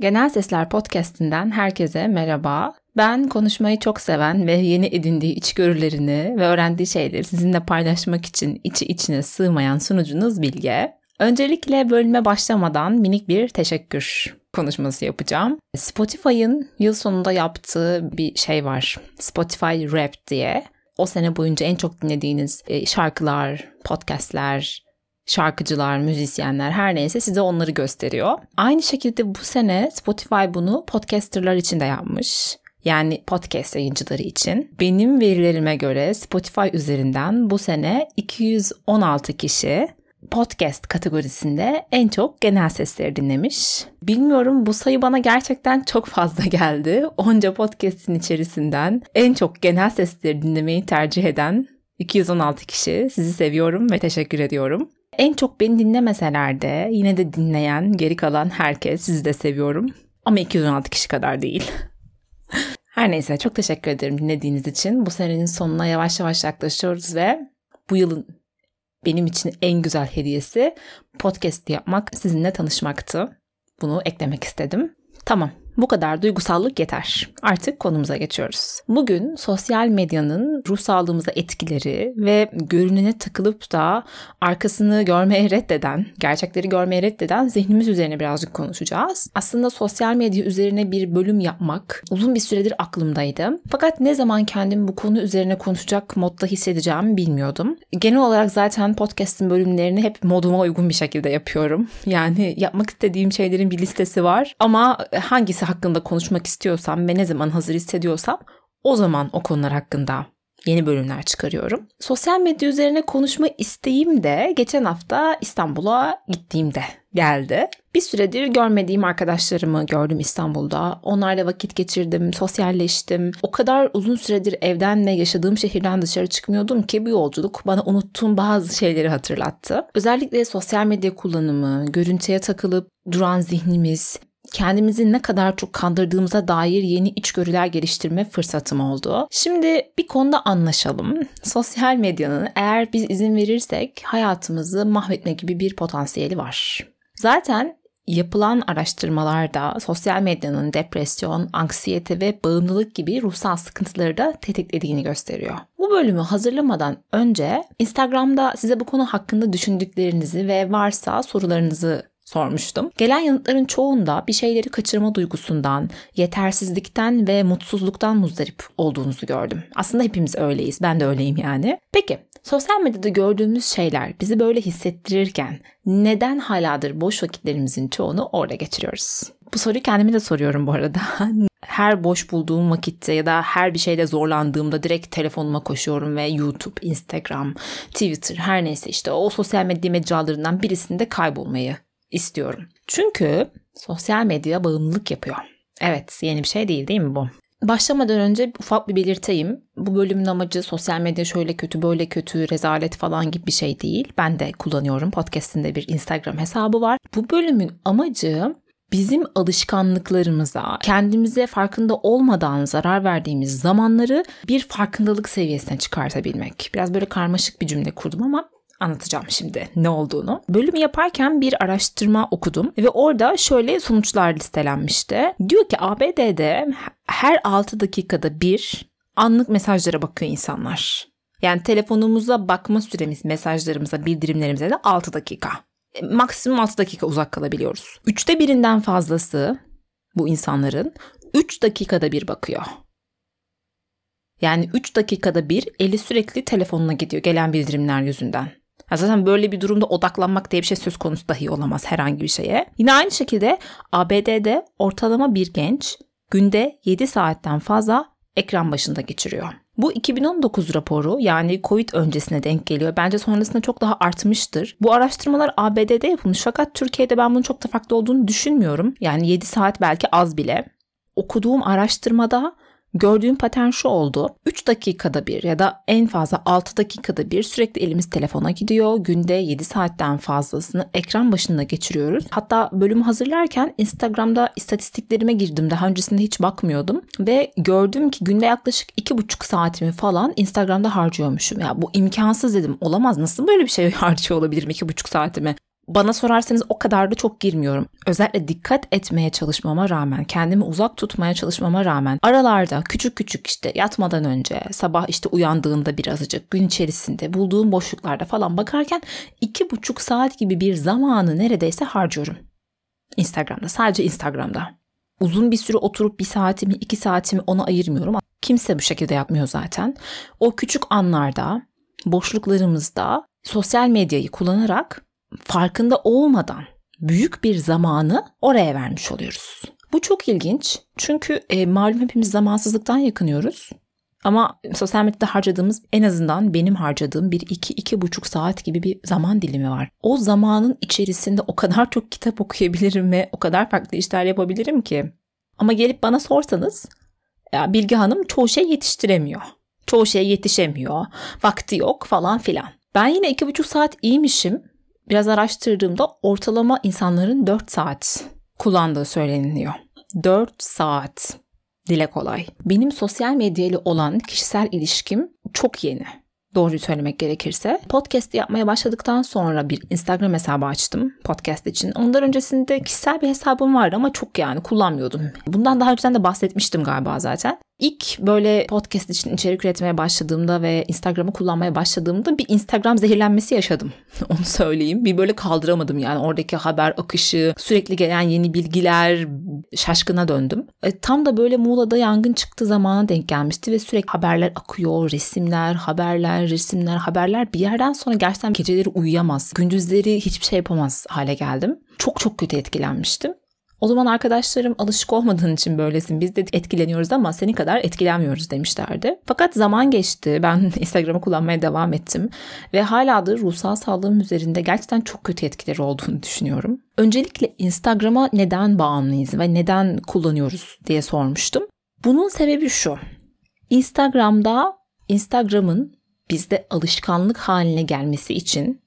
Genel Sesler Podcast'inden herkese merhaba. Ben konuşmayı çok seven ve yeni edindiği içgörülerini ve öğrendiği şeyleri sizinle paylaşmak için içi içine sığmayan sunucunuz Bilge. Öncelikle bölüme başlamadan minik bir teşekkür konuşması yapacağım. Spotify'ın yıl sonunda yaptığı bir şey var. Spotify Rap diye. O sene boyunca en çok dinlediğiniz e, şarkılar, podcastler, şarkıcılar, müzisyenler her neyse size onları gösteriyor. Aynı şekilde bu sene Spotify bunu podcasterlar için de yapmış. Yani podcast yayıncıları için. Benim verilerime göre Spotify üzerinden bu sene 216 kişi podcast kategorisinde en çok genel sesleri dinlemiş. Bilmiyorum bu sayı bana gerçekten çok fazla geldi. Onca podcast'in içerisinden en çok genel sesleri dinlemeyi tercih eden 216 kişi. Sizi seviyorum ve teşekkür ediyorum. En çok beni dinlemeseler de yine de dinleyen geri kalan herkes sizi de seviyorum. Ama 216 kişi kadar değil. Her neyse çok teşekkür ederim dinlediğiniz için. Bu senenin sonuna yavaş yavaş yaklaşıyoruz ve bu yılın benim için en güzel hediyesi podcast yapmak, sizinle tanışmaktı. Bunu eklemek istedim. Tamam, bu kadar duygusallık yeter. Artık konumuza geçiyoruz. Bugün sosyal medyanın ruh sağlığımıza etkileri ve görünene takılıp da arkasını görmeye reddeden, gerçekleri görmeye reddeden zihnimiz üzerine birazcık konuşacağız. Aslında sosyal medya üzerine bir bölüm yapmak uzun bir süredir aklımdaydı. Fakat ne zaman kendimi bu konu üzerine konuşacak modda hissedeceğimi bilmiyordum. Genel olarak zaten podcast'in bölümlerini hep moduma uygun bir şekilde yapıyorum. Yani yapmak istediğim şeylerin bir listesi var ama hangisi hakkında konuşmak istiyorsam ve ne zaman hazır hissediyorsam o zaman o konular hakkında yeni bölümler çıkarıyorum. Sosyal medya üzerine konuşma isteğim de geçen hafta İstanbul'a gittiğimde geldi. Bir süredir görmediğim arkadaşlarımı gördüm İstanbul'da. Onlarla vakit geçirdim, sosyalleştim. O kadar uzun süredir evden ve yaşadığım şehirden dışarı çıkmıyordum ki bu yolculuk bana unuttuğum bazı şeyleri hatırlattı. Özellikle sosyal medya kullanımı, görüntüye takılıp duran zihnimiz, kendimizi ne kadar çok kandırdığımıza dair yeni içgörüler geliştirme fırsatım oldu. Şimdi bir konuda anlaşalım. Sosyal medyanın eğer biz izin verirsek hayatımızı mahvetme gibi bir potansiyeli var. Zaten yapılan araştırmalarda sosyal medyanın depresyon, anksiyete ve bağımlılık gibi ruhsal sıkıntıları da tetiklediğini gösteriyor. Bu bölümü hazırlamadan önce Instagram'da size bu konu hakkında düşündüklerinizi ve varsa sorularınızı sormuştum. Gelen yanıtların çoğunda bir şeyleri kaçırma duygusundan, yetersizlikten ve mutsuzluktan muzdarip olduğunuzu gördüm. Aslında hepimiz öyleyiz. Ben de öyleyim yani. Peki sosyal medyada gördüğümüz şeyler bizi böyle hissettirirken neden haladır boş vakitlerimizin çoğunu orada geçiriyoruz? Bu soruyu kendime de soruyorum bu arada. her boş bulduğum vakitte ya da her bir şeyde zorlandığımda direkt telefonuma koşuyorum ve YouTube, Instagram, Twitter her neyse işte o sosyal medya mecralarından birisinde kaybolmayı istiyorum. Çünkü sosyal medya bağımlılık yapıyor. Evet yeni bir şey değil değil mi bu? Başlamadan önce ufak bir belirteyim. Bu bölümün amacı sosyal medya şöyle kötü böyle kötü rezalet falan gibi bir şey değil. Ben de kullanıyorum. Podcast'inde bir Instagram hesabı var. Bu bölümün amacı bizim alışkanlıklarımıza, kendimize farkında olmadan zarar verdiğimiz zamanları bir farkındalık seviyesine çıkartabilmek. Biraz böyle karmaşık bir cümle kurdum ama anlatacağım şimdi ne olduğunu. Bölümü yaparken bir araştırma okudum ve orada şöyle sonuçlar listelenmişti. Diyor ki ABD'de her 6 dakikada bir anlık mesajlara bakıyor insanlar. Yani telefonumuza bakma süremiz mesajlarımıza, bildirimlerimize de 6 dakika. E, maksimum 6 dakika uzak kalabiliyoruz. Üçte birinden fazlası bu insanların 3 dakikada bir bakıyor. Yani 3 dakikada bir eli sürekli telefonuna gidiyor gelen bildirimler yüzünden. Ya zaten böyle bir durumda odaklanmak diye bir şey söz konusu dahi olamaz herhangi bir şeye. Yine aynı şekilde ABD'de ortalama bir genç günde 7 saatten fazla ekran başında geçiriyor. Bu 2019 raporu yani Covid öncesine denk geliyor. Bence sonrasında çok daha artmıştır. Bu araştırmalar ABD'de yapılmış fakat Türkiye'de ben bunun çok da farklı olduğunu düşünmüyorum. Yani 7 saat belki az bile. Okuduğum araştırmada Gördüğüm patern şu oldu. 3 dakikada bir ya da en fazla 6 dakikada bir sürekli elimiz telefona gidiyor. Günde 7 saatten fazlasını ekran başında geçiriyoruz. Hatta bölümü hazırlarken Instagram'da istatistiklerime girdim. Daha öncesinde hiç bakmıyordum. Ve gördüm ki günde yaklaşık 2,5 saatimi falan Instagram'da harcıyormuşum. Ya bu imkansız dedim. Olamaz nasıl böyle bir şey harcıyor olabilirim 2,5 saatimi? Bana sorarsanız o kadar da çok girmiyorum. Özellikle dikkat etmeye çalışmama rağmen, kendimi uzak tutmaya çalışmama rağmen aralarda küçük küçük işte yatmadan önce, sabah işte uyandığımda birazcık, gün içerisinde bulduğum boşluklarda falan bakarken iki buçuk saat gibi bir zamanı neredeyse harcıyorum. Instagram'da, sadece Instagram'da. Uzun bir süre oturup bir saatimi, iki saatimi ona ayırmıyorum. Kimse bu şekilde yapmıyor zaten. O küçük anlarda, boşluklarımızda sosyal medyayı kullanarak farkında olmadan büyük bir zamanı oraya vermiş oluyoruz. Bu çok ilginç çünkü e, malum hepimiz zamansızlıktan yakınıyoruz. Ama sosyal medyada harcadığımız en azından benim harcadığım bir iki, iki buçuk saat gibi bir zaman dilimi var. O zamanın içerisinde o kadar çok kitap okuyabilirim ve o kadar farklı işler yapabilirim ki. Ama gelip bana sorsanız ya Bilge Hanım çoğu şey yetiştiremiyor. Çoğu şey yetişemiyor. Vakti yok falan filan. Ben yine iki buçuk saat iyiymişim biraz araştırdığımda ortalama insanların 4 saat kullandığı söyleniliyor. 4 saat. Dile kolay. Benim sosyal medyayla olan kişisel ilişkim çok yeni. Doğruyu söylemek gerekirse. Podcast yapmaya başladıktan sonra bir Instagram hesabı açtım podcast için. Ondan öncesinde kişisel bir hesabım vardı ama çok yani kullanmıyordum. Bundan daha önceden de bahsetmiştim galiba zaten. İlk böyle podcast için içerik üretmeye başladığımda ve Instagram'ı kullanmaya başladığımda bir Instagram zehirlenmesi yaşadım. Onu söyleyeyim. Bir böyle kaldıramadım yani oradaki haber akışı, sürekli gelen yeni bilgiler, şaşkına döndüm. E, tam da böyle Muğla'da yangın çıktığı zamana denk gelmişti ve sürekli haberler akıyor, resimler, haberler, resimler, haberler. Bir yerden sonra gerçekten geceleri uyuyamaz, gündüzleri hiçbir şey yapamaz hale geldim. Çok çok kötü etkilenmiştim. O zaman arkadaşlarım alışık olmadığın için böylesin biz de etkileniyoruz ama senin kadar etkilenmiyoruz demişlerdi. Fakat zaman geçti ben Instagram'ı kullanmaya devam ettim ve hala da ruhsal sağlığım üzerinde gerçekten çok kötü etkileri olduğunu düşünüyorum. Öncelikle Instagram'a neden bağımlıyız ve neden kullanıyoruz diye sormuştum. Bunun sebebi şu. Instagram'da Instagram'ın bizde alışkanlık haline gelmesi için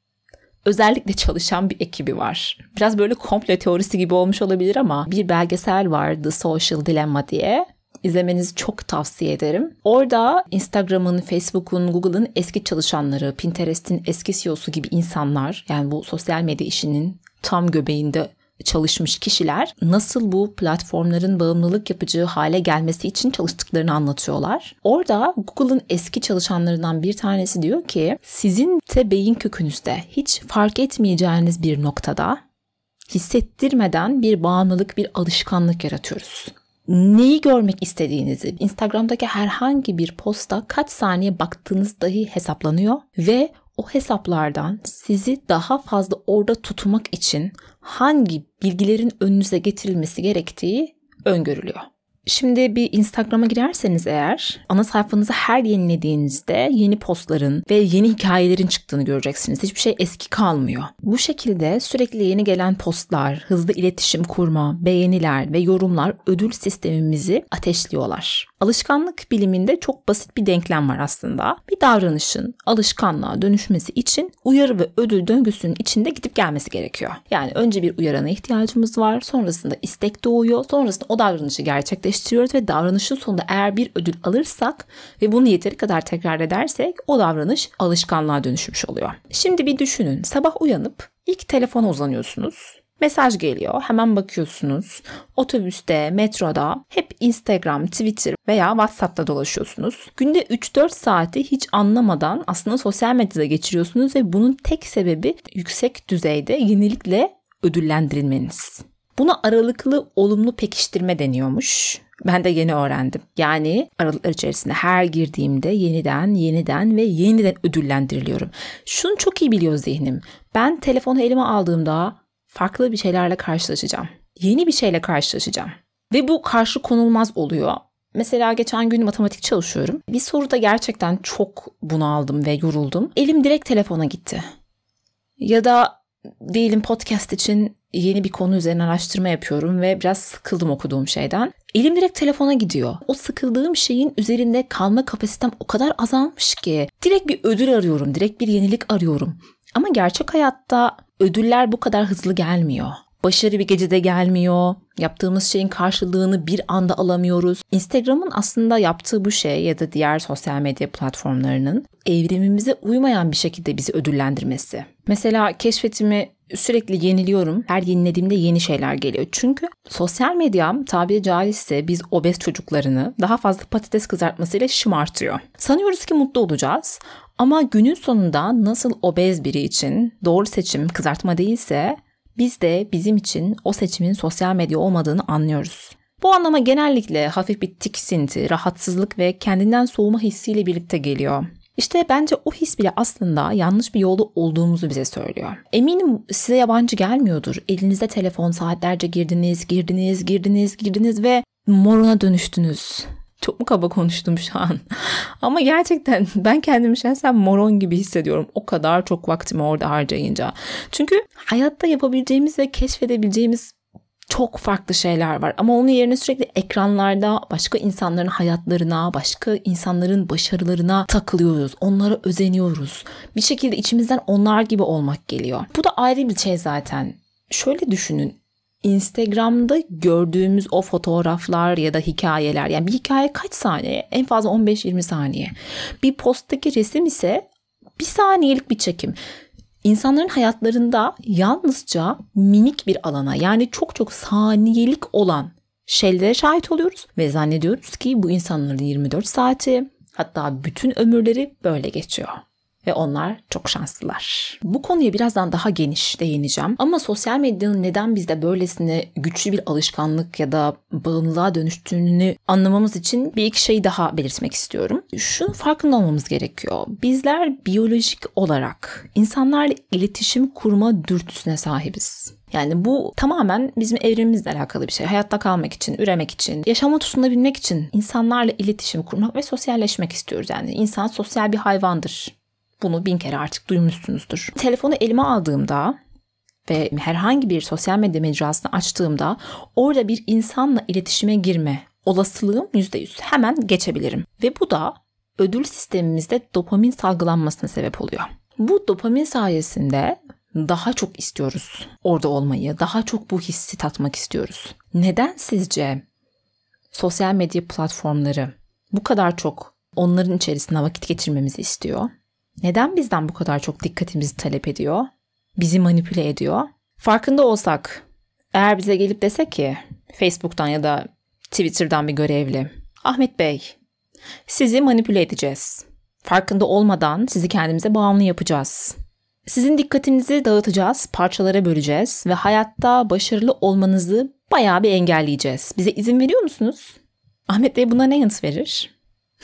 özellikle çalışan bir ekibi var. Biraz böyle komple teorisi gibi olmuş olabilir ama bir belgesel var The Social Dilemma diye. İzlemenizi çok tavsiye ederim. Orada Instagram'ın, Facebook'un, Google'ın eski çalışanları, Pinterest'in eski CEO'su gibi insanlar yani bu sosyal medya işinin tam göbeğinde çalışmış kişiler nasıl bu platformların bağımlılık yapıcı hale gelmesi için çalıştıklarını anlatıyorlar. Orada Google'ın eski çalışanlarından bir tanesi diyor ki sizin de beyin kökünüzde hiç fark etmeyeceğiniz bir noktada hissettirmeden bir bağımlılık, bir alışkanlık yaratıyoruz neyi görmek istediğinizi Instagram'daki herhangi bir posta kaç saniye baktığınız dahi hesaplanıyor ve o hesaplardan sizi daha fazla orada tutmak için hangi bilgilerin önünüze getirilmesi gerektiği öngörülüyor. Şimdi bir Instagram'a girerseniz eğer ana sayfanızı her yenilediğinizde yeni postların ve yeni hikayelerin çıktığını göreceksiniz. Hiçbir şey eski kalmıyor. Bu şekilde sürekli yeni gelen postlar, hızlı iletişim kurma, beğeniler ve yorumlar ödül sistemimizi ateşliyorlar. Alışkanlık biliminde çok basit bir denklem var aslında. Bir davranışın alışkanlığa dönüşmesi için uyarı ve ödül döngüsünün içinde gidip gelmesi gerekiyor. Yani önce bir uyarana ihtiyacımız var, sonrasında istek doğuyor, sonrasında o davranışı gerçekleştiriyoruz ve davranışın sonunda eğer bir ödül alırsak ve bunu yeteri kadar tekrar edersek o davranış alışkanlığa dönüşmüş oluyor. Şimdi bir düşünün. Sabah uyanıp ilk telefona uzanıyorsunuz Mesaj geliyor. Hemen bakıyorsunuz. Otobüste, metroda hep Instagram, Twitter veya WhatsApp'ta dolaşıyorsunuz. Günde 3-4 saati hiç anlamadan aslında sosyal medyada geçiriyorsunuz ve bunun tek sebebi yüksek düzeyde yenilikle ödüllendirilmeniz. Buna aralıklı olumlu pekiştirme deniyormuş. Ben de yeni öğrendim. Yani aralıklar içerisinde her girdiğimde yeniden, yeniden ve yeniden ödüllendiriliyorum. Şunu çok iyi biliyor zihnim. Ben telefonu elime aldığımda farklı bir şeylerle karşılaşacağım. Yeni bir şeyle karşılaşacağım. Ve bu karşı konulmaz oluyor. Mesela geçen gün matematik çalışıyorum. Bir soruda gerçekten çok bunaldım ve yoruldum. Elim direkt telefona gitti. Ya da diyelim podcast için yeni bir konu üzerine araştırma yapıyorum ve biraz sıkıldım okuduğum şeyden. Elim direkt telefona gidiyor. O sıkıldığım şeyin üzerinde kalma kapasitem o kadar azalmış ki direkt bir ödül arıyorum, direkt bir yenilik arıyorum. Ama gerçek hayatta ödüller bu kadar hızlı gelmiyor. Başarı bir gecede gelmiyor. Yaptığımız şeyin karşılığını bir anda alamıyoruz. Instagram'ın aslında yaptığı bu şey ya da diğer sosyal medya platformlarının evrimimize uymayan bir şekilde bizi ödüllendirmesi. Mesela keşfetimi sürekli yeniliyorum. Her yenilediğimde yeni şeyler geliyor. Çünkü sosyal medya tabiri caizse biz obez çocuklarını daha fazla patates kızartmasıyla şımartıyor. Sanıyoruz ki mutlu olacağız. Ama günün sonunda nasıl obez biri için doğru seçim kızartma değilse biz de bizim için o seçimin sosyal medya olmadığını anlıyoruz. Bu anlama genellikle hafif bir tiksinti, rahatsızlık ve kendinden soğuma hissiyle birlikte geliyor. İşte bence o his bile aslında yanlış bir yolda olduğumuzu bize söylüyor. Eminim size yabancı gelmiyordur. Elinizde telefon saatlerce girdiniz, girdiniz, girdiniz, girdiniz ve morona dönüştünüz. Çok mu kaba konuştum şu an? Ama gerçekten ben kendimi şahsen moron gibi hissediyorum. O kadar çok vaktimi orada harcayınca. Çünkü hayatta yapabileceğimiz ve keşfedebileceğimiz çok farklı şeyler var ama onun yerine sürekli ekranlarda başka insanların hayatlarına, başka insanların başarılarına takılıyoruz. Onlara özeniyoruz. Bir şekilde içimizden onlar gibi olmak geliyor. Bu da ayrı bir şey zaten. Şöyle düşünün. Instagram'da gördüğümüz o fotoğraflar ya da hikayeler yani bir hikaye kaç saniye? En fazla 15-20 saniye. Bir posttaki resim ise bir saniyelik bir çekim. İnsanların hayatlarında yalnızca minik bir alana yani çok çok saniyelik olan şeylere şahit oluyoruz ve zannediyoruz ki bu insanların 24 saati hatta bütün ömürleri böyle geçiyor ve onlar çok şanslılar. Bu konuya birazdan daha geniş değineceğim ama sosyal medyanın neden bizde böylesine güçlü bir alışkanlık ya da bağımlılığa dönüştüğünü anlamamız için bir iki şey daha belirtmek istiyorum. Şunun farkında olmamız gerekiyor. Bizler biyolojik olarak insanlarla iletişim kurma dürtüsüne sahibiz. Yani bu tamamen bizim evrimimizle alakalı bir şey. Hayatta kalmak için, üremek için, yaşama tutunabilmek için insanlarla iletişim kurmak ve sosyalleşmek istiyoruz. Yani insan sosyal bir hayvandır. Bunu bin kere artık duymuşsunuzdur. Telefonu elime aldığımda ve herhangi bir sosyal medya mecrasını açtığımda orada bir insanla iletişime girme olasılığım %100 hemen geçebilirim. Ve bu da ödül sistemimizde dopamin salgılanmasına sebep oluyor. Bu dopamin sayesinde daha çok istiyoruz orada olmayı, daha çok bu hissi tatmak istiyoruz. Neden sizce sosyal medya platformları bu kadar çok onların içerisinde vakit geçirmemizi istiyor? Neden bizden bu kadar çok dikkatimizi talep ediyor? Bizi manipüle ediyor? Farkında olsak, eğer bize gelip dese ki Facebook'tan ya da Twitter'dan bir görevli, Ahmet Bey, sizi manipüle edeceğiz. Farkında olmadan sizi kendimize bağımlı yapacağız. Sizin dikkatinizi dağıtacağız, parçalara böleceğiz ve hayatta başarılı olmanızı bayağı bir engelleyeceğiz. Bize izin veriyor musunuz? Ahmet Bey buna ne yanıt verir?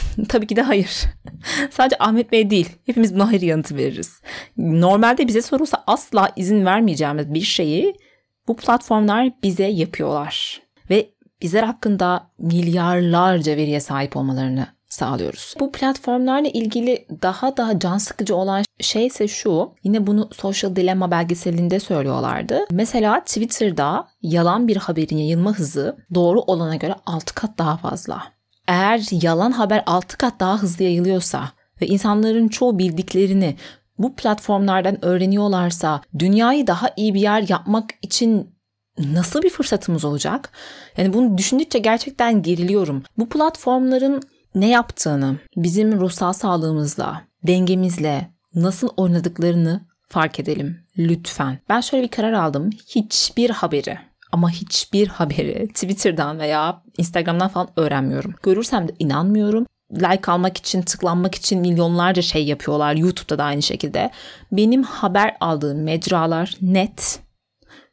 Tabii ki de hayır. Sadece Ahmet Bey değil. Hepimiz buna hayır yanıtı veririz. Normalde bize sorulsa asla izin vermeyeceğimiz bir şeyi bu platformlar bize yapıyorlar. Ve bizler hakkında milyarlarca veriye sahip olmalarını sağlıyoruz. Bu platformlarla ilgili daha daha can sıkıcı olan şey ise şu. Yine bunu Social Dilemma belgeselinde söylüyorlardı. Mesela Twitter'da yalan bir haberin yayılma hızı doğru olana göre 6 kat daha fazla eğer yalan haber 6 kat daha hızlı yayılıyorsa ve insanların çoğu bildiklerini bu platformlardan öğreniyorlarsa dünyayı daha iyi bir yer yapmak için nasıl bir fırsatımız olacak? Yani bunu düşündükçe gerçekten geriliyorum. Bu platformların ne yaptığını, bizim ruhsal sağlığımızla, dengemizle nasıl oynadıklarını fark edelim lütfen. Ben şöyle bir karar aldım. Hiçbir haberi ama hiçbir haberi Twitter'dan veya Instagram'dan falan öğrenmiyorum. Görürsem de inanmıyorum. Like almak için, tıklanmak için milyonlarca şey yapıyorlar. YouTube'da da aynı şekilde. Benim haber aldığım mecralar net.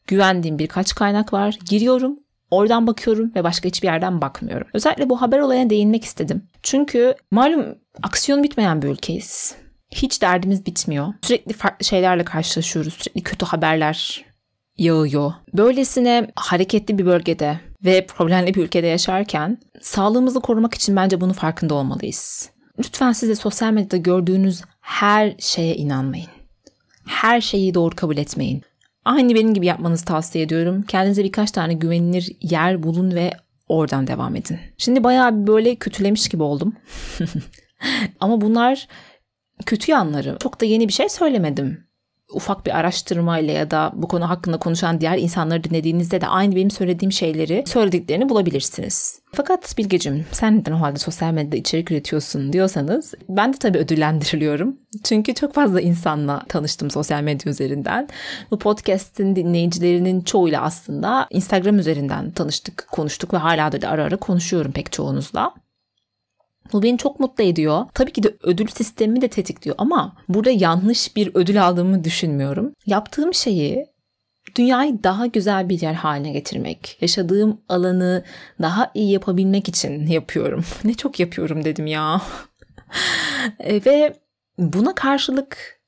Güvendiğim birkaç kaynak var. Giriyorum, Oradan bakıyorum ve başka hiçbir yerden bakmıyorum. Özellikle bu haber olayına değinmek istedim. Çünkü malum aksiyon bitmeyen bir ülkeyiz. Hiç derdimiz bitmiyor. Sürekli farklı şeylerle karşılaşıyoruz. Sürekli kötü haberler yağıyor. Böylesine hareketli bir bölgede ve problemli bir ülkede yaşarken sağlığımızı korumak için bence bunu farkında olmalıyız. Lütfen siz de sosyal medyada gördüğünüz her şeye inanmayın. Her şeyi doğru kabul etmeyin. Aynı benim gibi yapmanızı tavsiye ediyorum. Kendinize birkaç tane güvenilir yer bulun ve oradan devam edin. Şimdi bayağı böyle kötülemiş gibi oldum. Ama bunlar kötü yanları. Çok da yeni bir şey söylemedim. Ufak bir araştırmayla ya da bu konu hakkında konuşan diğer insanları dinlediğinizde de aynı benim söylediğim şeyleri söylediklerini bulabilirsiniz. Fakat Bilgecim sen neden o halde sosyal medyada içerik üretiyorsun diyorsanız ben de tabii ödüllendiriliyorum. Çünkü çok fazla insanla tanıştım sosyal medya üzerinden. Bu podcast'in dinleyicilerinin çoğuyla aslında Instagram üzerinden tanıştık, konuştuk ve hala da ara ara konuşuyorum pek çoğunuzla. Bu beni çok mutlu ediyor. Tabii ki de ödül sistemimi de tetikliyor ama burada yanlış bir ödül aldığımı düşünmüyorum. Yaptığım şeyi dünyayı daha güzel bir yer haline getirmek, yaşadığım alanı daha iyi yapabilmek için yapıyorum. ne çok yapıyorum dedim ya. E, ve buna karşılık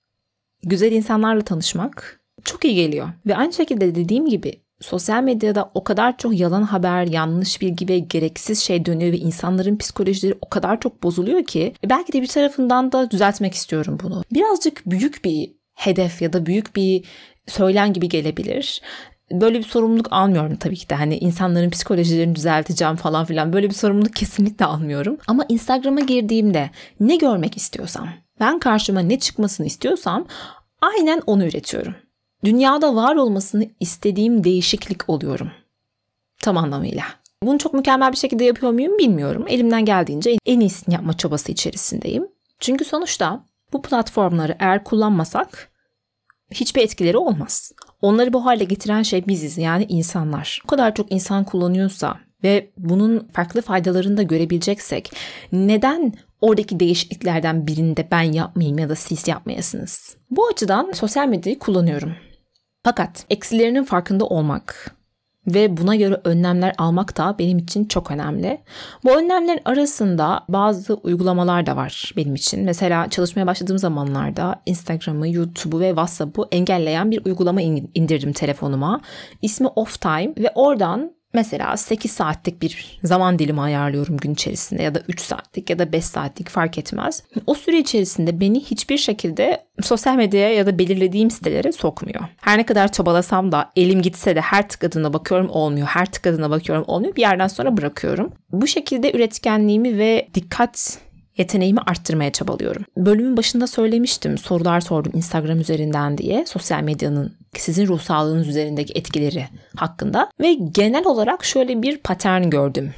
güzel insanlarla tanışmak çok iyi geliyor. Ve aynı şekilde dediğim gibi sosyal medyada o kadar çok yalan haber, yanlış bilgi ve gereksiz şey dönüyor ve insanların psikolojileri o kadar çok bozuluyor ki belki de bir tarafından da düzeltmek istiyorum bunu. Birazcık büyük bir hedef ya da büyük bir söylen gibi gelebilir. Böyle bir sorumluluk almıyorum tabii ki de. Hani insanların psikolojilerini düzelteceğim falan filan böyle bir sorumluluk kesinlikle almıyorum. Ama Instagram'a girdiğimde ne görmek istiyorsam, ben karşıma ne çıkmasını istiyorsam aynen onu üretiyorum. Dünyada var olmasını istediğim değişiklik oluyorum. Tam anlamıyla. Bunu çok mükemmel bir şekilde yapıyor muyum bilmiyorum. Elimden geldiğince en iyisini yapma çabası içerisindeyim. Çünkü sonuçta bu platformları eğer kullanmasak hiçbir etkileri olmaz. Onları bu hale getiren şey biziz yani insanlar. O kadar çok insan kullanıyorsa ve bunun farklı faydalarını da görebileceksek neden oradaki değişikliklerden birinde ben yapmayayım ya da siz yapmayasınız? Bu açıdan sosyal medyayı kullanıyorum. Fakat eksilerinin farkında olmak ve buna göre önlemler almak da benim için çok önemli. Bu önlemler arasında bazı uygulamalar da var benim için. Mesela çalışmaya başladığım zamanlarda Instagram'ı, YouTube'u ve WhatsApp'ı engelleyen bir uygulama indirdim telefonuma. İsmi Off Time ve oradan Mesela 8 saatlik bir zaman dilimi ayarlıyorum gün içerisinde ya da 3 saatlik ya da 5 saatlik fark etmez. O süre içerisinde beni hiçbir şekilde sosyal medyaya ya da belirlediğim sitelere sokmuyor. Her ne kadar çabalasam da elim gitse de her tıkladığına bakıyorum olmuyor. Her tıkladığına bakıyorum olmuyor. Bir yerden sonra bırakıyorum. Bu şekilde üretkenliğimi ve dikkat yeteneğimi arttırmaya çabalıyorum. Bölümün başında söylemiştim sorular sordum Instagram üzerinden diye sosyal medyanın sizin ruh sağlığınız üzerindeki etkileri hakkında ve genel olarak şöyle bir patern gördüm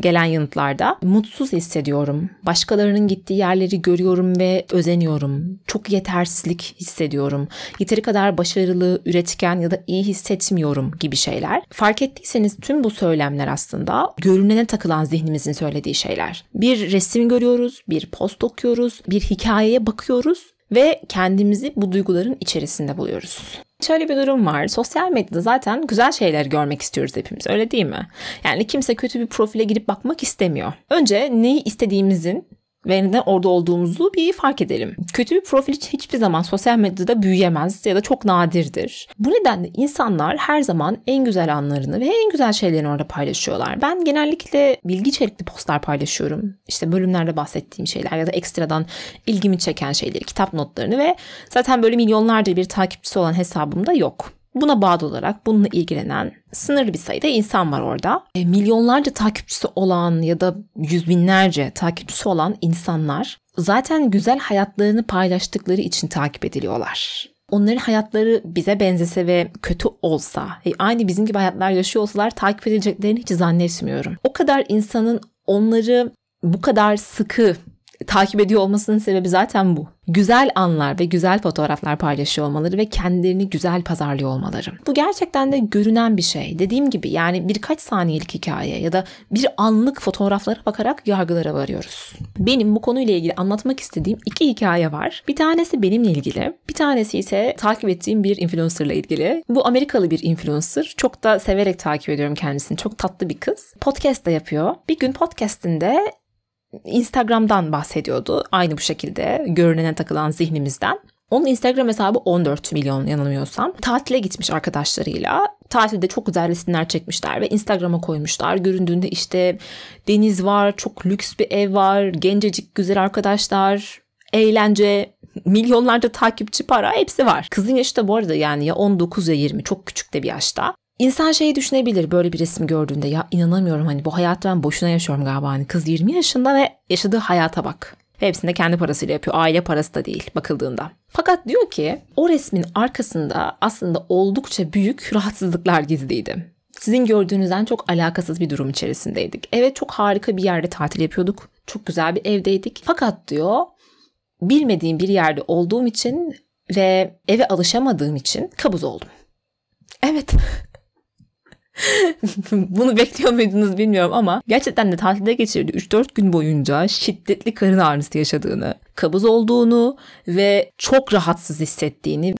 gelen yanıtlarda mutsuz hissediyorum. Başkalarının gittiği yerleri görüyorum ve özeniyorum. Çok yetersizlik hissediyorum. Yeteri kadar başarılı, üretken ya da iyi hissetmiyorum gibi şeyler. Fark ettiyseniz tüm bu söylemler aslında görünene takılan zihnimizin söylediği şeyler. Bir resim görüyoruz, bir post okuyoruz, bir hikayeye bakıyoruz ve kendimizi bu duyguların içerisinde buluyoruz. Şöyle bir durum var. Sosyal medyada zaten güzel şeyler görmek istiyoruz hepimiz. Öyle değil mi? Yani kimse kötü bir profile girip bakmak istemiyor. Önce neyi istediğimizin ve neden orada olduğumuzu bir fark edelim. Kötü bir profil hiçbir zaman sosyal medyada büyüyemez ya da çok nadirdir. Bu nedenle insanlar her zaman en güzel anlarını ve en güzel şeylerini orada paylaşıyorlar. Ben genellikle bilgi içerikli postlar paylaşıyorum. İşte bölümlerde bahsettiğim şeyler ya da ekstradan ilgimi çeken şeyleri, kitap notlarını ve zaten böyle milyonlarca bir takipçisi olan hesabım da yok. Buna bağlı olarak bununla ilgilenen sınırlı bir sayıda insan var orada. E, milyonlarca takipçisi olan ya da yüz binlerce takipçisi olan insanlar zaten güzel hayatlarını paylaştıkları için takip ediliyorlar. Onların hayatları bize benzese ve kötü olsa, e, aynı bizim gibi hayatlar yaşıyor olsalar takip edileceklerini hiç zannetmiyorum. O kadar insanın onları bu kadar sıkı takip ediyor olmasının sebebi zaten bu. Güzel anlar ve güzel fotoğraflar paylaşıyor olmaları ve kendilerini güzel pazarlıyor olmaları. Bu gerçekten de görünen bir şey. Dediğim gibi yani birkaç saniyelik hikaye ya da bir anlık fotoğraflara bakarak yargılara varıyoruz. Benim bu konuyla ilgili anlatmak istediğim iki hikaye var. Bir tanesi benimle ilgili, bir tanesi ise takip ettiğim bir influencerla ilgili. Bu Amerikalı bir influencer. Çok da severek takip ediyorum kendisini. Çok tatlı bir kız. Podcast da yapıyor. Bir gün podcastinde Instagram'dan bahsediyordu. Aynı bu şekilde görünene takılan zihnimizden. Onun Instagram hesabı 14 milyon yanılmıyorsam. Tatile gitmiş arkadaşlarıyla. Tatilde çok güzel resimler çekmişler ve Instagram'a koymuşlar. Göründüğünde işte deniz var, çok lüks bir ev var, gencecik güzel arkadaşlar, eğlence, milyonlarca takipçi para hepsi var. Kızın yaşı da bu arada yani ya 19 ya 20 çok küçük de bir yaşta. İnsan şeyi düşünebilir böyle bir resim gördüğünde ya inanamıyorum hani bu hayatı ben boşuna yaşıyorum galiba hani kız 20 yaşında ve yaşadığı hayata bak. Ve hepsini de kendi parasıyla yapıyor. Aile parası da değil bakıldığında. Fakat diyor ki o resmin arkasında aslında oldukça büyük rahatsızlıklar gizliydi. Sizin gördüğünüzden çok alakasız bir durum içerisindeydik. Evet çok harika bir yerde tatil yapıyorduk. Çok güzel bir evdeydik. Fakat diyor bilmediğim bir yerde olduğum için ve eve alışamadığım için kabuz oldum. Evet. Bunu bekliyor muydunuz bilmiyorum ama gerçekten de tatilde geçirdiği 3-4 gün boyunca şiddetli karın ağrısı yaşadığını, kabız olduğunu ve çok rahatsız hissettiğini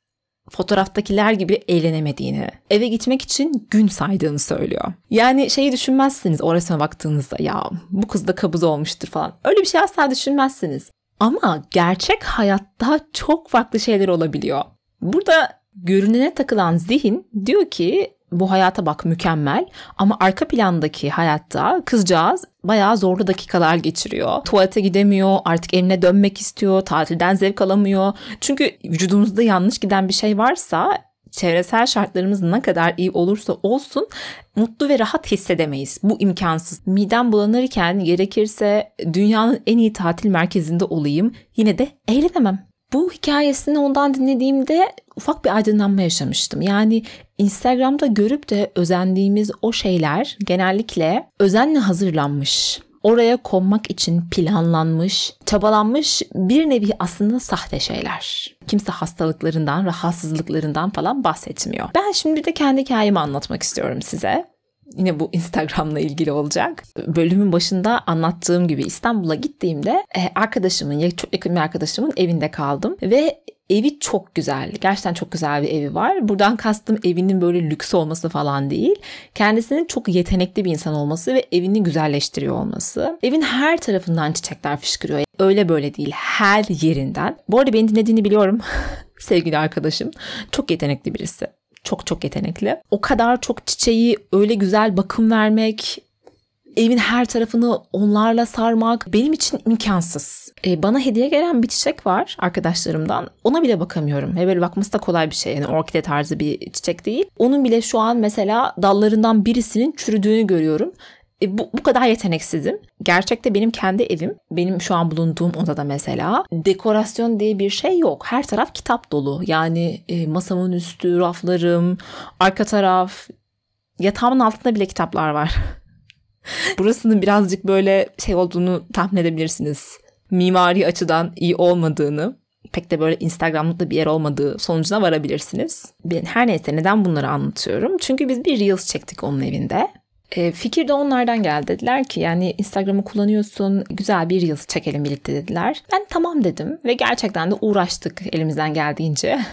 fotoğraftakiler gibi eğlenemediğini, eve gitmek için gün saydığını söylüyor. Yani şeyi düşünmezsiniz o resme baktığınızda ya bu kız da kabız olmuştur falan. Öyle bir şey asla düşünmezsiniz. Ama gerçek hayatta çok farklı şeyler olabiliyor. Burada görünene takılan zihin diyor ki bu hayata bak mükemmel ama arka plandaki hayatta kızcağız bayağı zorlu dakikalar geçiriyor. Tuvalete gidemiyor, artık evine dönmek istiyor, tatilden zevk alamıyor. Çünkü vücudumuzda yanlış giden bir şey varsa çevresel şartlarımız ne kadar iyi olursa olsun mutlu ve rahat hissedemeyiz. Bu imkansız. Midem bulanırken gerekirse dünyanın en iyi tatil merkezinde olayım yine de eğlenemem. Bu hikayesini ondan dinlediğimde ufak bir aydınlanma yaşamıştım. Yani Instagram'da görüp de özendiğimiz o şeyler genellikle özenle hazırlanmış. Oraya konmak için planlanmış, çabalanmış bir nevi aslında sahte şeyler. Kimse hastalıklarından, rahatsızlıklarından falan bahsetmiyor. Ben şimdi bir de kendi hikayemi anlatmak istiyorum size. Yine bu Instagram'la ilgili olacak. Bölümün başında anlattığım gibi İstanbul'a gittiğimde e, arkadaşımın, çok yakın bir arkadaşımın evinde kaldım ve evi çok güzel. Gerçekten çok güzel bir evi var. Buradan kastım evinin böyle lüks olması falan değil. Kendisinin çok yetenekli bir insan olması ve evini güzelleştiriyor olması. Evin her tarafından çiçekler fışkırıyor. Öyle böyle değil. Her yerinden. Bu arada beni dinlediğini biliyorum. Sevgili arkadaşım. Çok yetenekli birisi çok çok yetenekli. O kadar çok çiçeği öyle güzel bakım vermek, evin her tarafını onlarla sarmak benim için imkansız. Ee, bana hediye gelen bir çiçek var arkadaşlarımdan. Ona bile bakamıyorum. Ve böyle bakması da kolay bir şey. Yani orkide tarzı bir çiçek değil. Onun bile şu an mesela dallarından birisinin çürüdüğünü görüyorum. E, bu, bu kadar yeteneksizim. Gerçekte benim kendi evim, benim şu an bulunduğum odada mesela dekorasyon diye bir şey yok. Her taraf kitap dolu. Yani e, masamın üstü, raflarım, arka taraf, yatağımın altında bile kitaplar var. Burasının birazcık böyle şey olduğunu tahmin edebilirsiniz. Mimari açıdan iyi olmadığını, pek de böyle Instagram'da bir yer olmadığı sonucuna varabilirsiniz. Ben her neyse neden bunları anlatıyorum? Çünkü biz bir Reels çektik onun evinde. E, fikir de onlardan geldi. Dediler ki yani Instagram'ı kullanıyorsun güzel bir yıl çekelim birlikte dediler. Ben tamam dedim ve gerçekten de uğraştık elimizden geldiğince.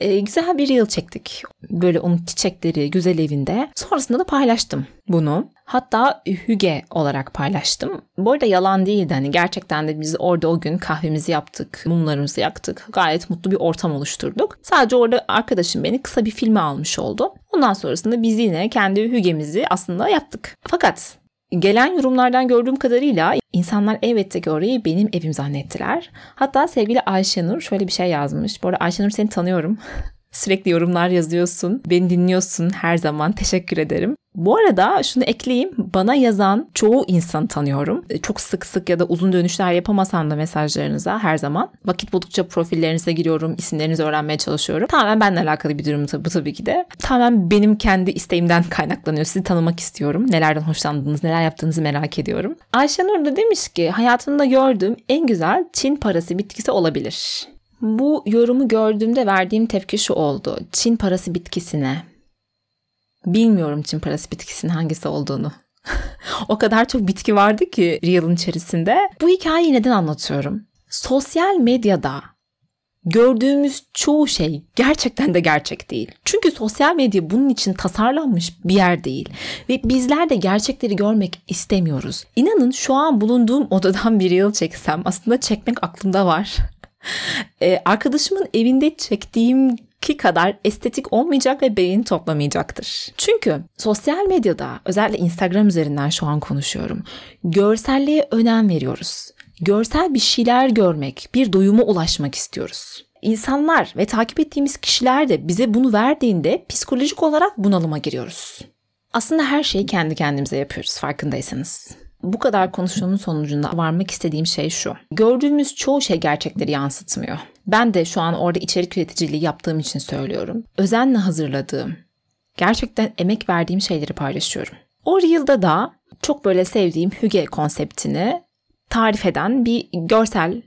E, güzel bir yıl çektik. Böyle onun çiçekleri güzel evinde. Sonrasında da paylaştım bunu. Hatta hüge olarak paylaştım. Bu arada yalan değildi. Hani gerçekten de biz orada o gün kahvemizi yaptık, mumlarımızı yaktık. Gayet mutlu bir ortam oluşturduk. Sadece orada arkadaşım beni kısa bir filme almış oldu. Ondan sonrasında biz yine kendi hügemizi aslında yaptık. Fakat Gelen yorumlardan gördüğüm kadarıyla insanlar elbette ki orayı benim evim zannettiler. Hatta sevgili Ayşenur şöyle bir şey yazmış. Bu arada Ayşenur seni tanıyorum. Sürekli yorumlar yazıyorsun. Beni dinliyorsun her zaman. Teşekkür ederim. Bu arada şunu ekleyeyim. Bana yazan çoğu insan tanıyorum. E, çok sık sık ya da uzun dönüşler yapamasam da mesajlarınıza her zaman. Vakit buldukça profillerinize giriyorum. isimlerinizi öğrenmeye çalışıyorum. Tamamen benimle alakalı bir durum bu tabii ki de. Tamamen benim kendi isteğimden kaynaklanıyor. Sizi tanımak istiyorum. Nelerden hoşlandığınız, neler yaptığınızı merak ediyorum. Ayşenur da demiş ki hayatımda gördüğüm en güzel Çin parası bitkisi olabilir. Bu yorumu gördüğümde verdiğim tepki şu oldu. Çin parası bitkisine. Bilmiyorum Çin parası bitkisinin hangisi olduğunu. o kadar çok bitki vardı ki Reel'ın içerisinde. Bu hikayeyi neden anlatıyorum? Sosyal medyada gördüğümüz çoğu şey gerçekten de gerçek değil. Çünkü sosyal medya bunun için tasarlanmış bir yer değil. Ve bizler de gerçekleri görmek istemiyoruz. İnanın şu an bulunduğum odadan bir yıl çeksem aslında çekmek aklımda var. Ee, arkadaşımın evinde çektiğim ki kadar estetik olmayacak ve beğeni toplamayacaktır. Çünkü sosyal medyada özellikle Instagram üzerinden şu an konuşuyorum. Görselliğe önem veriyoruz. Görsel bir şeyler görmek, bir doyuma ulaşmak istiyoruz. İnsanlar ve takip ettiğimiz kişiler de bize bunu verdiğinde psikolojik olarak bunalıma giriyoruz. Aslında her şeyi kendi kendimize yapıyoruz farkındaysanız. Bu kadar konuşmanın sonucunda varmak istediğim şey şu. Gördüğümüz çoğu şey gerçekleri yansıtmıyor. Ben de şu an orada içerik üreticiliği yaptığım için söylüyorum. Özenle hazırladığım, gerçekten emek verdiğim şeyleri paylaşıyorum. O Reel'da da çok böyle sevdiğim hüge konseptini tarif eden bir görsel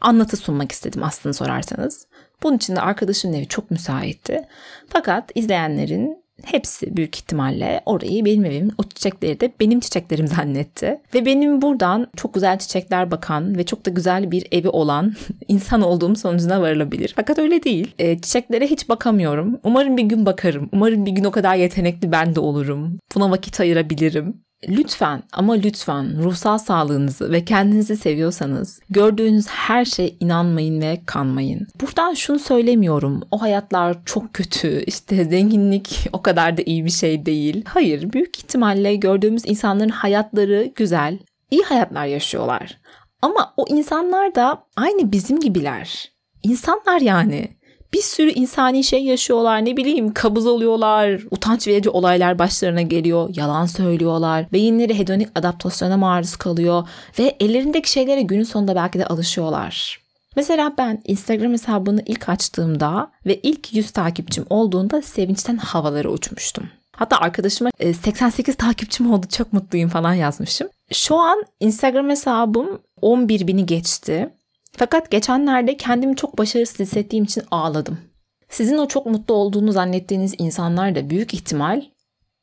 anlatı sunmak istedim aslında sorarsanız. Bunun için de arkadaşımın evi çok müsaitti. Fakat izleyenlerin hepsi büyük ihtimalle orayı benim evim, o çiçekleri de benim çiçeklerim zannetti. Ve benim buradan çok güzel çiçekler bakan ve çok da güzel bir evi olan insan olduğum sonucuna varılabilir. Fakat öyle değil. E, çiçeklere hiç bakamıyorum. Umarım bir gün bakarım. Umarım bir gün o kadar yetenekli ben de olurum. Buna vakit ayırabilirim. Lütfen ama lütfen ruhsal sağlığınızı ve kendinizi seviyorsanız gördüğünüz her şeye inanmayın ve kanmayın. Buradan şunu söylemiyorum. O hayatlar çok kötü. İşte zenginlik o kadar da iyi bir şey değil. Hayır, büyük ihtimalle gördüğümüz insanların hayatları güzel, iyi hayatlar yaşıyorlar. Ama o insanlar da aynı bizim gibiler. İnsanlar yani bir sürü insani şey yaşıyorlar ne bileyim kabız oluyorlar, utanç verici olaylar başlarına geliyor, yalan söylüyorlar, beyinleri hedonik adaptasyona maruz kalıyor ve ellerindeki şeylere günün sonunda belki de alışıyorlar. Mesela ben Instagram hesabını ilk açtığımda ve ilk 100 takipçim olduğunda sevinçten havalara uçmuştum. Hatta arkadaşıma 88 e, takipçim oldu çok mutluyum falan yazmışım. Şu an Instagram hesabım 11 bini geçti fakat geçenlerde kendimi çok başarısız hissettiğim için ağladım. Sizin o çok mutlu olduğunu zannettiğiniz insanlar da büyük ihtimal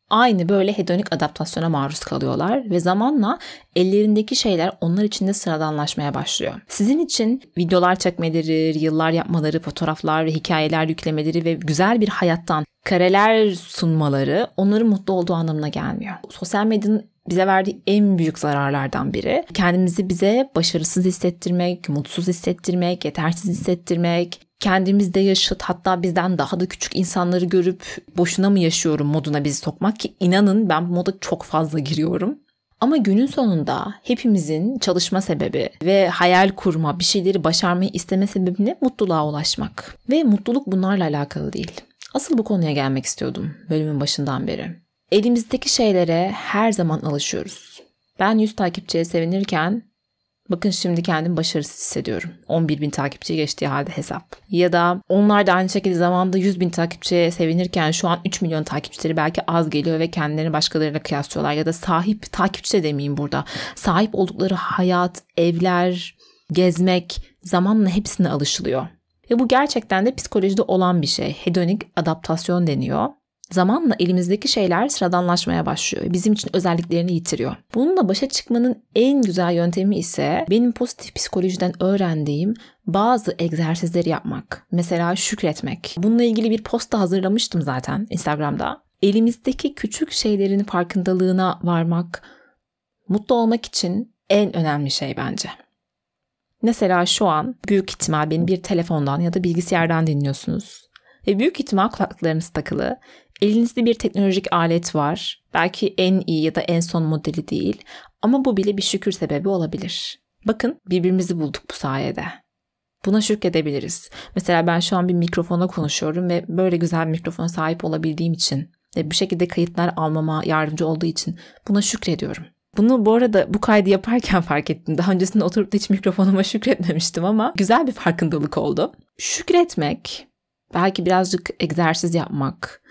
aynı böyle hedonik adaptasyona maruz kalıyorlar ve zamanla ellerindeki şeyler onlar için de sıradanlaşmaya başlıyor. Sizin için videolar çekmeleri, yıllar yapmaları, fotoğraflar ve hikayeler yüklemeleri ve güzel bir hayattan kareler sunmaları onların mutlu olduğu anlamına gelmiyor. Sosyal medyanın bize verdiği en büyük zararlardan biri. Kendimizi bize başarısız hissettirmek, mutsuz hissettirmek, yetersiz hissettirmek, kendimizde yaşıt hatta bizden daha da küçük insanları görüp boşuna mı yaşıyorum moduna bizi sokmak ki inanın ben bu moda çok fazla giriyorum. Ama günün sonunda hepimizin çalışma sebebi ve hayal kurma, bir şeyleri başarmayı isteme sebebi ne? Mutluluğa ulaşmak. Ve mutluluk bunlarla alakalı değil. Asıl bu konuya gelmek istiyordum bölümün başından beri. Elimizdeki şeylere her zaman alışıyoruz. Ben 100 takipçiye sevinirken bakın şimdi kendim başarısız hissediyorum. 11 bin takipçi geçtiği halde hesap. Ya da onlar da aynı şekilde zamanda 100 bin takipçiye sevinirken şu an 3 milyon takipçileri belki az geliyor ve kendilerini başkalarıyla kıyaslıyorlar. Ya da sahip takipçi de demeyeyim burada. Sahip oldukları hayat, evler, gezmek zamanla hepsine alışılıyor. Ve bu gerçekten de psikolojide olan bir şey. Hedonik adaptasyon deniyor. Zamanla elimizdeki şeyler sıradanlaşmaya başlıyor. Bizim için özelliklerini yitiriyor. Bununla başa çıkmanın en güzel yöntemi ise benim pozitif psikolojiden öğrendiğim bazı egzersizleri yapmak. Mesela şükretmek. Bununla ilgili bir posta hazırlamıştım zaten Instagram'da. Elimizdeki küçük şeylerin farkındalığına varmak mutlu olmak için en önemli şey bence. Mesela şu an büyük ihtimal beni bir telefondan ya da bilgisayardan dinliyorsunuz. Ve büyük ihtimal kulaklıklarınız takılı Elinizde bir teknolojik alet var. Belki en iyi ya da en son modeli değil ama bu bile bir şükür sebebi olabilir. Bakın birbirimizi bulduk bu sayede. Buna şükredebiliriz. Mesela ben şu an bir mikrofona konuşuyorum ve böyle güzel bir mikrofona sahip olabildiğim için ve bu şekilde kayıtlar almama yardımcı olduğu için buna şükrediyorum. Bunu bu arada bu kaydı yaparken fark ettim. Daha öncesinde oturup da hiç mikrofonuma şükretmemiştim ama güzel bir farkındalık oldu. Şükretmek, belki birazcık egzersiz yapmak,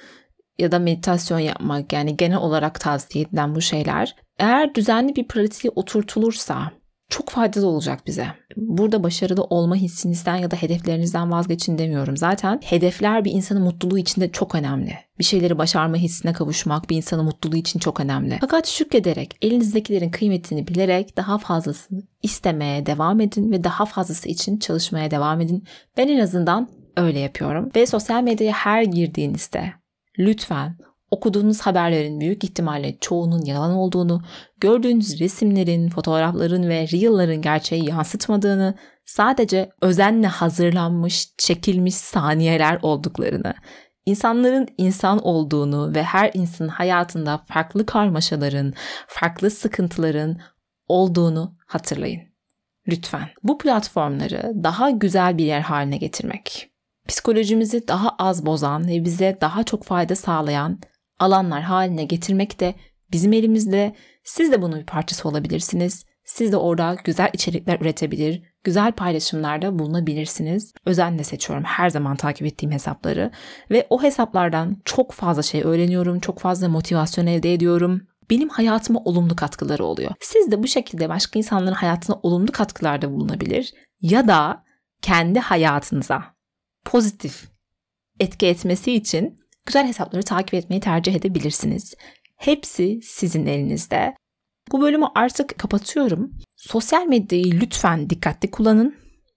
ya da meditasyon yapmak yani genel olarak tavsiye edilen bu şeyler eğer düzenli bir pratiğe oturtulursa çok faydalı olacak bize. Burada başarılı olma hissinizden ya da hedeflerinizden vazgeçin demiyorum. Zaten hedefler bir insanın mutluluğu için de çok önemli. Bir şeyleri başarma hissine kavuşmak bir insanın mutluluğu için çok önemli. Fakat şükrederek, elinizdekilerin kıymetini bilerek daha fazlasını istemeye devam edin ve daha fazlası için çalışmaya devam edin. Ben en azından öyle yapıyorum. Ve sosyal medyaya her girdiğinizde Lütfen okuduğunuz haberlerin büyük ihtimalle çoğunun yalan olduğunu, gördüğünüz resimlerin, fotoğrafların ve reel'ların gerçeği yansıtmadığını, sadece özenle hazırlanmış, çekilmiş saniyeler olduklarını, insanların insan olduğunu ve her insanın hayatında farklı karmaşaların, farklı sıkıntıların olduğunu hatırlayın. Lütfen bu platformları daha güzel bir yer haline getirmek psikolojimizi daha az bozan ve bize daha çok fayda sağlayan alanlar haline getirmek de bizim elimizde. Siz de bunun bir parçası olabilirsiniz. Siz de orada güzel içerikler üretebilir, güzel paylaşımlarda bulunabilirsiniz. Özenle seçiyorum her zaman takip ettiğim hesapları ve o hesaplardan çok fazla şey öğreniyorum, çok fazla motivasyon elde ediyorum. Benim hayatıma olumlu katkıları oluyor. Siz de bu şekilde başka insanların hayatına olumlu katkılarda bulunabilir ya da kendi hayatınıza pozitif etki etmesi için güzel hesapları takip etmeyi tercih edebilirsiniz. Hepsi sizin elinizde. Bu bölümü artık kapatıyorum. Sosyal medyayı lütfen dikkatli kullanın.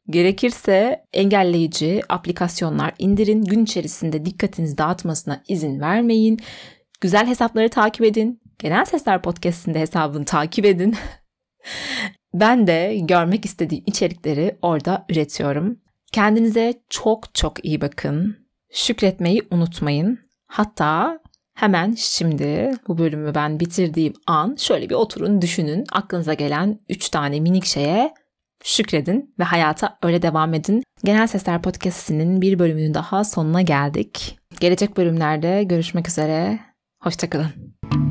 Gerekirse engelleyici aplikasyonlar indirin. Gün içerisinde dikkatinizi dağıtmasına izin vermeyin. Güzel hesapları takip edin. Genel Sesler Podcast'inde hesabını takip edin. ben de görmek istediğim içerikleri orada üretiyorum. Kendinize çok çok iyi bakın. Şükretmeyi unutmayın. Hatta hemen şimdi bu bölümü ben bitirdiğim an şöyle bir oturun düşünün. Aklınıza gelen 3 tane minik şeye şükredin ve hayata öyle devam edin. Genel Sesler Podcast'inin bir bölümünün daha sonuna geldik. Gelecek bölümlerde görüşmek üzere. Hoşçakalın.